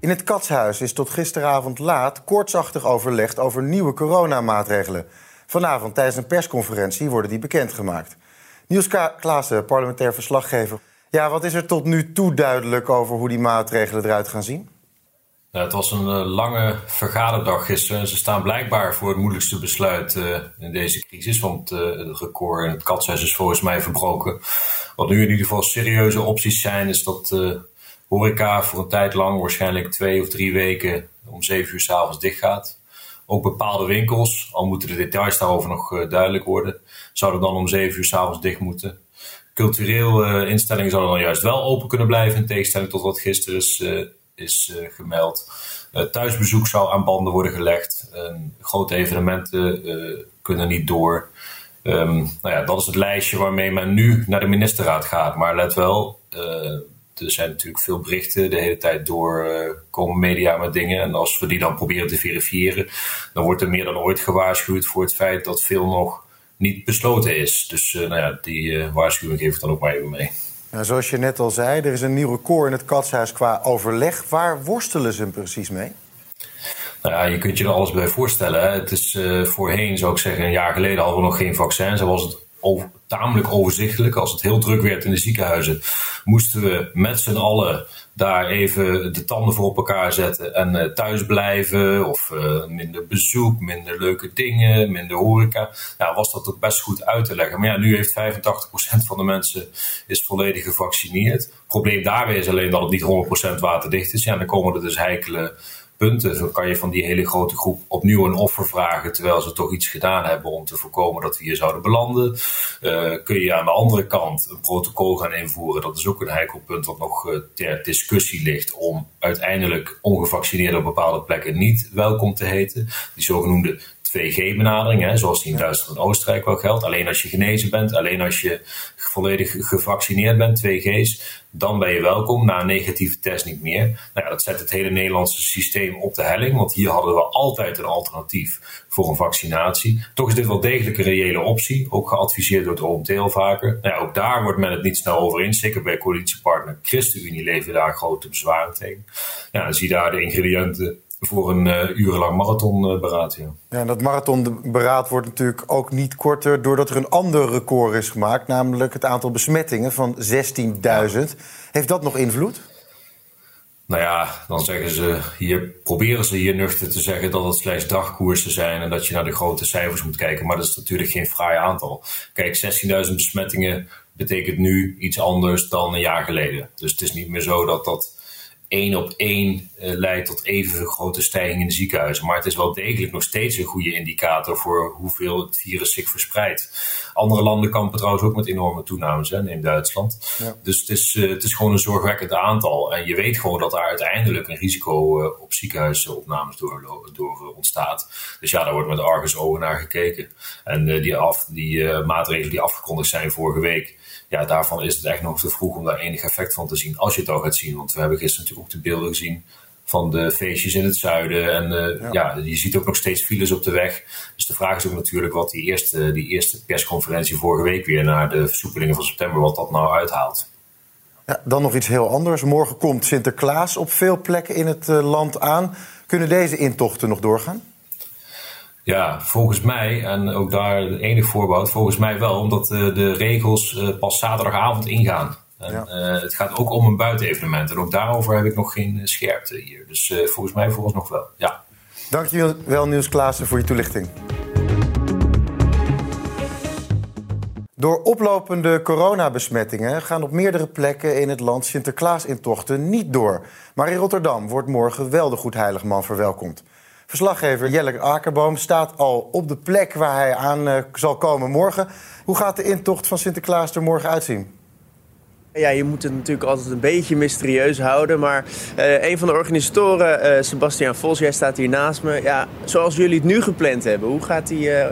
In het Katshuis is tot gisteravond laat koortsachtig overlegd over nieuwe coronamaatregelen. Vanavond tijdens een persconferentie worden die bekendgemaakt. Niels Klaassen, parlementair verslaggever. Ja, wat is er tot nu toe duidelijk over hoe die maatregelen eruit gaan zien? Nou, het was een uh, lange vergaderdag gisteren. Ze staan blijkbaar voor het moeilijkste besluit uh, in deze crisis. Want uh, het record in het katshuis is volgens mij verbroken. Wat nu in ieder geval serieuze opties zijn, is dat horeca voor een tijd lang, waarschijnlijk twee of drie weken, om zeven uur s'avonds dicht gaat. Ook bepaalde winkels, al moeten de details daarover nog duidelijk worden, zouden dan om zeven uur s'avonds dicht moeten. Cultureel instellingen zouden dan juist wel open kunnen blijven, in tegenstelling tot wat gisteren is is uh, gemeld. Thuisbezoek zou aan banden worden gelegd. grote evenementen kunnen niet door. Um, nou ja, dat is het lijstje waarmee men nu naar de ministerraad gaat. Maar let wel, er zijn natuurlijk veel berichten de hele tijd door. komen media met dingen. En als we die dan proberen te verifiëren, dan wordt er meer dan ooit gewaarschuwd voor het feit dat veel nog niet besloten is. Dus nou ja, die waarschuwing geef ik dan ook maar even mee. Nou, zoals je net al zei, er is een nieuw record in het katshuis qua overleg. Waar worstelen ze precies mee? Nou ja, je kunt je er alles bij voorstellen. Hè. Het is voorheen, zou ik zeggen, een jaar geleden hadden we nog geen vaccin. Zo was het over, tamelijk overzichtelijk. Als het heel druk werd in de ziekenhuizen, moesten we met z'n allen daar even de tanden voor op elkaar zetten en uh, thuis blijven. Of uh, minder bezoek, minder leuke dingen, minder horeca. Ja, was dat ook best goed uit te leggen. Maar ja, nu heeft 85% van de mensen is volledig gevaccineerd. Het probleem daarbij is alleen dat het niet 100% waterdicht is. Ja, dan komen er dus heikele Zo kan je van die hele grote groep opnieuw een offer vragen, terwijl ze toch iets gedaan hebben om te voorkomen dat we hier zouden belanden. Uh, kun je aan de andere kant een protocol gaan invoeren. Dat is ook een heikel punt wat nog uh, ter discussie ligt om uiteindelijk ongevaccineerden op bepaalde plekken niet welkom te heten. Die zogenoemde 2G-benadering, zoals die in Duitsland en Oostenrijk wel geldt. Alleen als je genezen bent, alleen als je volledig gevaccineerd bent, 2G's, dan ben je welkom. Na een negatieve test niet meer. Nou ja, dat zet het hele Nederlandse systeem op de helling, want hier hadden we altijd een alternatief voor een vaccinatie. Toch is dit wel degelijk een reële optie, ook geadviseerd door het OMT al vaker. Nou ja, ook daar wordt men het niet snel over eens. Zeker bij coalitiepartner ChristenUnie leven daar grote bezwaren tegen. Ja, dan zie je daar de ingrediënten voor een uh, urenlang marathonberaad. Ja. ja, en dat marathonberaad wordt natuurlijk ook niet korter doordat er een ander record is gemaakt, namelijk het aantal besmettingen van 16.000. Heeft dat nog invloed? Nou ja, dan zeggen ze hier, proberen ze hier nuchter te zeggen dat het slechts dagkoersen zijn en dat je naar de grote cijfers moet kijken. Maar dat is natuurlijk geen fraai aantal. Kijk, 16.000 besmettingen betekent nu iets anders dan een jaar geleden. Dus het is niet meer zo dat dat één op één uh, leidt tot even grote stijging in de ziekenhuizen. Maar het is wel degelijk nog steeds een goede indicator voor hoeveel het virus zich verspreidt. Andere landen kampen trouwens ook met enorme toenames, hè, neem Duitsland. Ja. Dus het is, uh, het is gewoon een zorgwekkend aantal. En je weet gewoon dat daar uiteindelijk een risico uh, op ziekenhuisopnames door, door ontstaat. Dus ja, daar wordt met argusogen ogen naar gekeken. En die, af, die maatregelen die afgekondigd zijn vorige week ja, daarvan is het echt nog te vroeg om daar enig effect van te zien. Als je het al gaat zien. Want we hebben gisteren natuurlijk ook de beelden gezien van de feestjes in het zuiden. En uh, ja. ja. je ziet ook nog steeds files op de weg. Dus de vraag is ook natuurlijk wat die eerste, die eerste persconferentie vorige week weer naar de versoepelingen van september, wat dat nou uithaalt. Ja, dan nog iets heel anders. Morgen komt Sinterklaas op veel plekken in het uh, land aan. Kunnen deze intochten nog doorgaan? Ja, volgens mij, en ook daar enig voorbehoud, volgens mij wel, omdat uh, de regels pas zaterdagavond ingaan. En, ja. uh, het gaat ook om een buitenevenement. En ook daarover heb ik nog geen scherpte hier. Dus volgens mij volgens nog wel, ja. Dankjewel Niels Klaassen voor je toelichting. Door oplopende coronabesmettingen gaan op meerdere plekken in het land Sinterklaas-intochten niet door. Maar in Rotterdam wordt morgen wel de Goedheiligman verwelkomd. Verslaggever Jelle Akerboom staat al op de plek waar hij aan uh, zal komen morgen. Hoe gaat de intocht van Sinterklaas er morgen uitzien? Ja, je moet het natuurlijk altijd een beetje mysterieus houden. Maar uh, een van de organisatoren, uh, Sebastian Vos, jij staat hier naast me. Ja, zoals jullie het nu gepland hebben, hoe gaat die uh,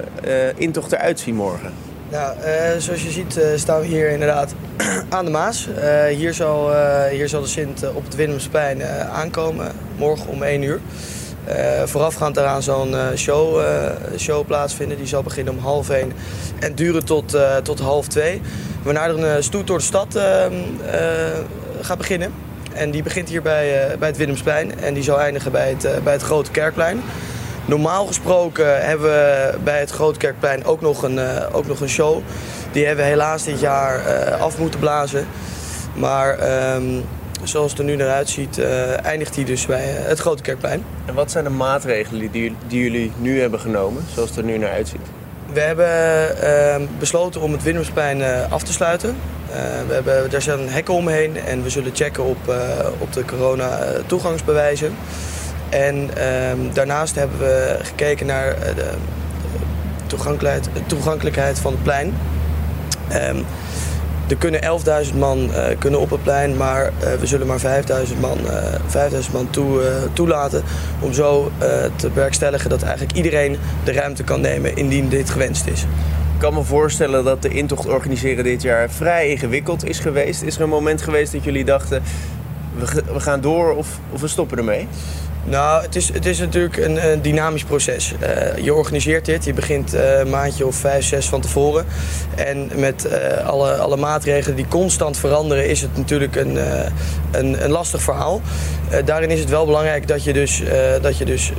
intocht eruit zien morgen? Nou, zoals je ziet staan we hier inderdaad aan de Maas. hier, zal, hier zal de Sint op het Willemsplein aankomen, morgen om 1 uur. voorafgaand daaraan zal een show, show plaatsvinden. Die zal beginnen om half 1 en duren tot, tot half 2. Waarna er een stoet door de stad gaat beginnen. En die begint hier bij, bij het Willemsplein en die zal eindigen bij het, bij het Grote Kerkplein. Normaal gesproken hebben we bij het Grote Kerkplein ook nog een, ook nog een show. Die hebben we helaas dit jaar af moeten blazen. Maar um, zoals het er nu naar uitziet, eindigt hij dus bij het Grote Kerkplein. En wat zijn de maatregelen die, die jullie nu hebben genomen, zoals het er nu naar uitziet? We hebben uh, besloten om het Willemsplein uh, af te sluiten. Uh, we hebben, daar zijn hekken omheen en we zullen checken op, op de corona-toegangsbewijzen. En ehm, daarnaast hebben we gekeken naar de toegankelijkheid, van het plein. Um, er kunnen 11.000 man uh, kunnen op het plein, maar uh, we zullen maar 5.000 man, uh, 5000 man toe, toelaten. Om zo te bewerkstelligen dat eigenlijk iedereen de ruimte kan nemen indien dit gewenst is. Ik kan me voorstellen dat de intocht organiseren dit jaar vrij ingewikkeld is geweest. Is er een moment geweest dat jullie dachten, we, we gaan door of, of we stoppen ermee? Nou, het is, het is natuurlijk een, dynamisch proces. Uh, je organiseert dit, je begint uh, een maandje of vijf, zes van tevoren. En met uh, alle, alle maatregelen die constant veranderen, is het natuurlijk een, een, een, lastig verhaal. daarin is het wel belangrijk dat je dus, dat je dus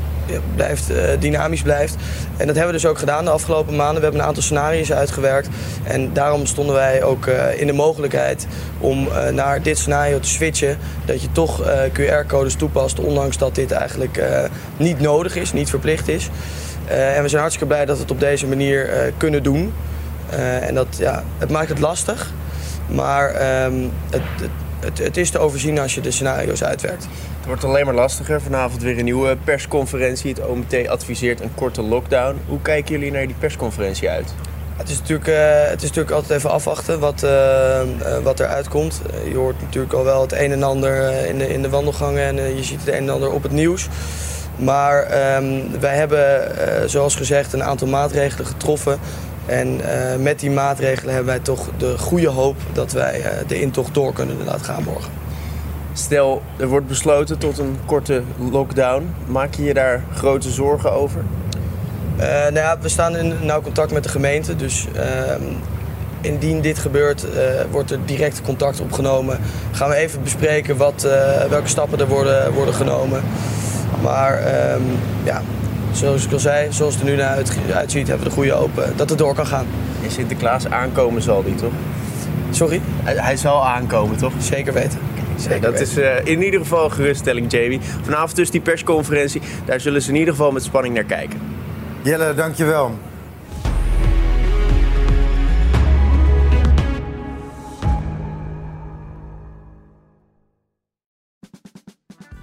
blijft, dynamisch blijft. En dat hebben we dus ook gedaan de afgelopen maanden. We hebben een aantal scenario's uitgewerkt. En daarom stonden wij ook in de mogelijkheid om naar dit scenario te switchen. Dat je toch QR-codes toepast, ondanks dat dit eigenlijk niet nodig is, niet verplicht is. En we zijn hartstikke blij dat we het op deze manier kunnen doen. en dat, ja, het maakt het lastig, maar het, het, het, is te overzien als je de scenario's uitwerkt. Het wordt alleen maar lastiger. Vanavond weer een nieuwe persconferentie. Het OMT adviseert een korte lockdown. Hoe kijken jullie naar die persconferentie uit? Het is, natuurlijk, uh, het is natuurlijk altijd even afwachten wat, uh, uh, wat er uitkomt. je hoort natuurlijk al wel het een en ander in, de, in de wandelgangen en je ziet het een en ander op het nieuws. Maar um, wij hebben, zoals gezegd, een aantal maatregelen getroffen. En met die maatregelen hebben wij toch de goede hoop dat wij de intocht door kunnen laten gaan morgen. Stel, er wordt besloten tot een korte lockdown. Maak je je daar grote zorgen over? Uh, nou ja, we staan in nauw contact met de gemeente. Dus uh, indien dit gebeurt, wordt er direct contact opgenomen. Gaan we even bespreken wat, eh, welke stappen er worden, worden genomen. Maar ehm, ja, zoals ik al zei, zoals het er nu naar uit, uitziet, hebben we de goede hoop dat het door kan gaan. En Sinterklaas aankomen zal die toch? Sorry? Hij, hij zal aankomen toch? Zeker weten. Zeker dat is uh, in ieder geval een geruststelling, Jamie. Vanavond dus die persconferentie. Daar zullen ze in ieder geval met spanning naar kijken. Jelle, dankjewel.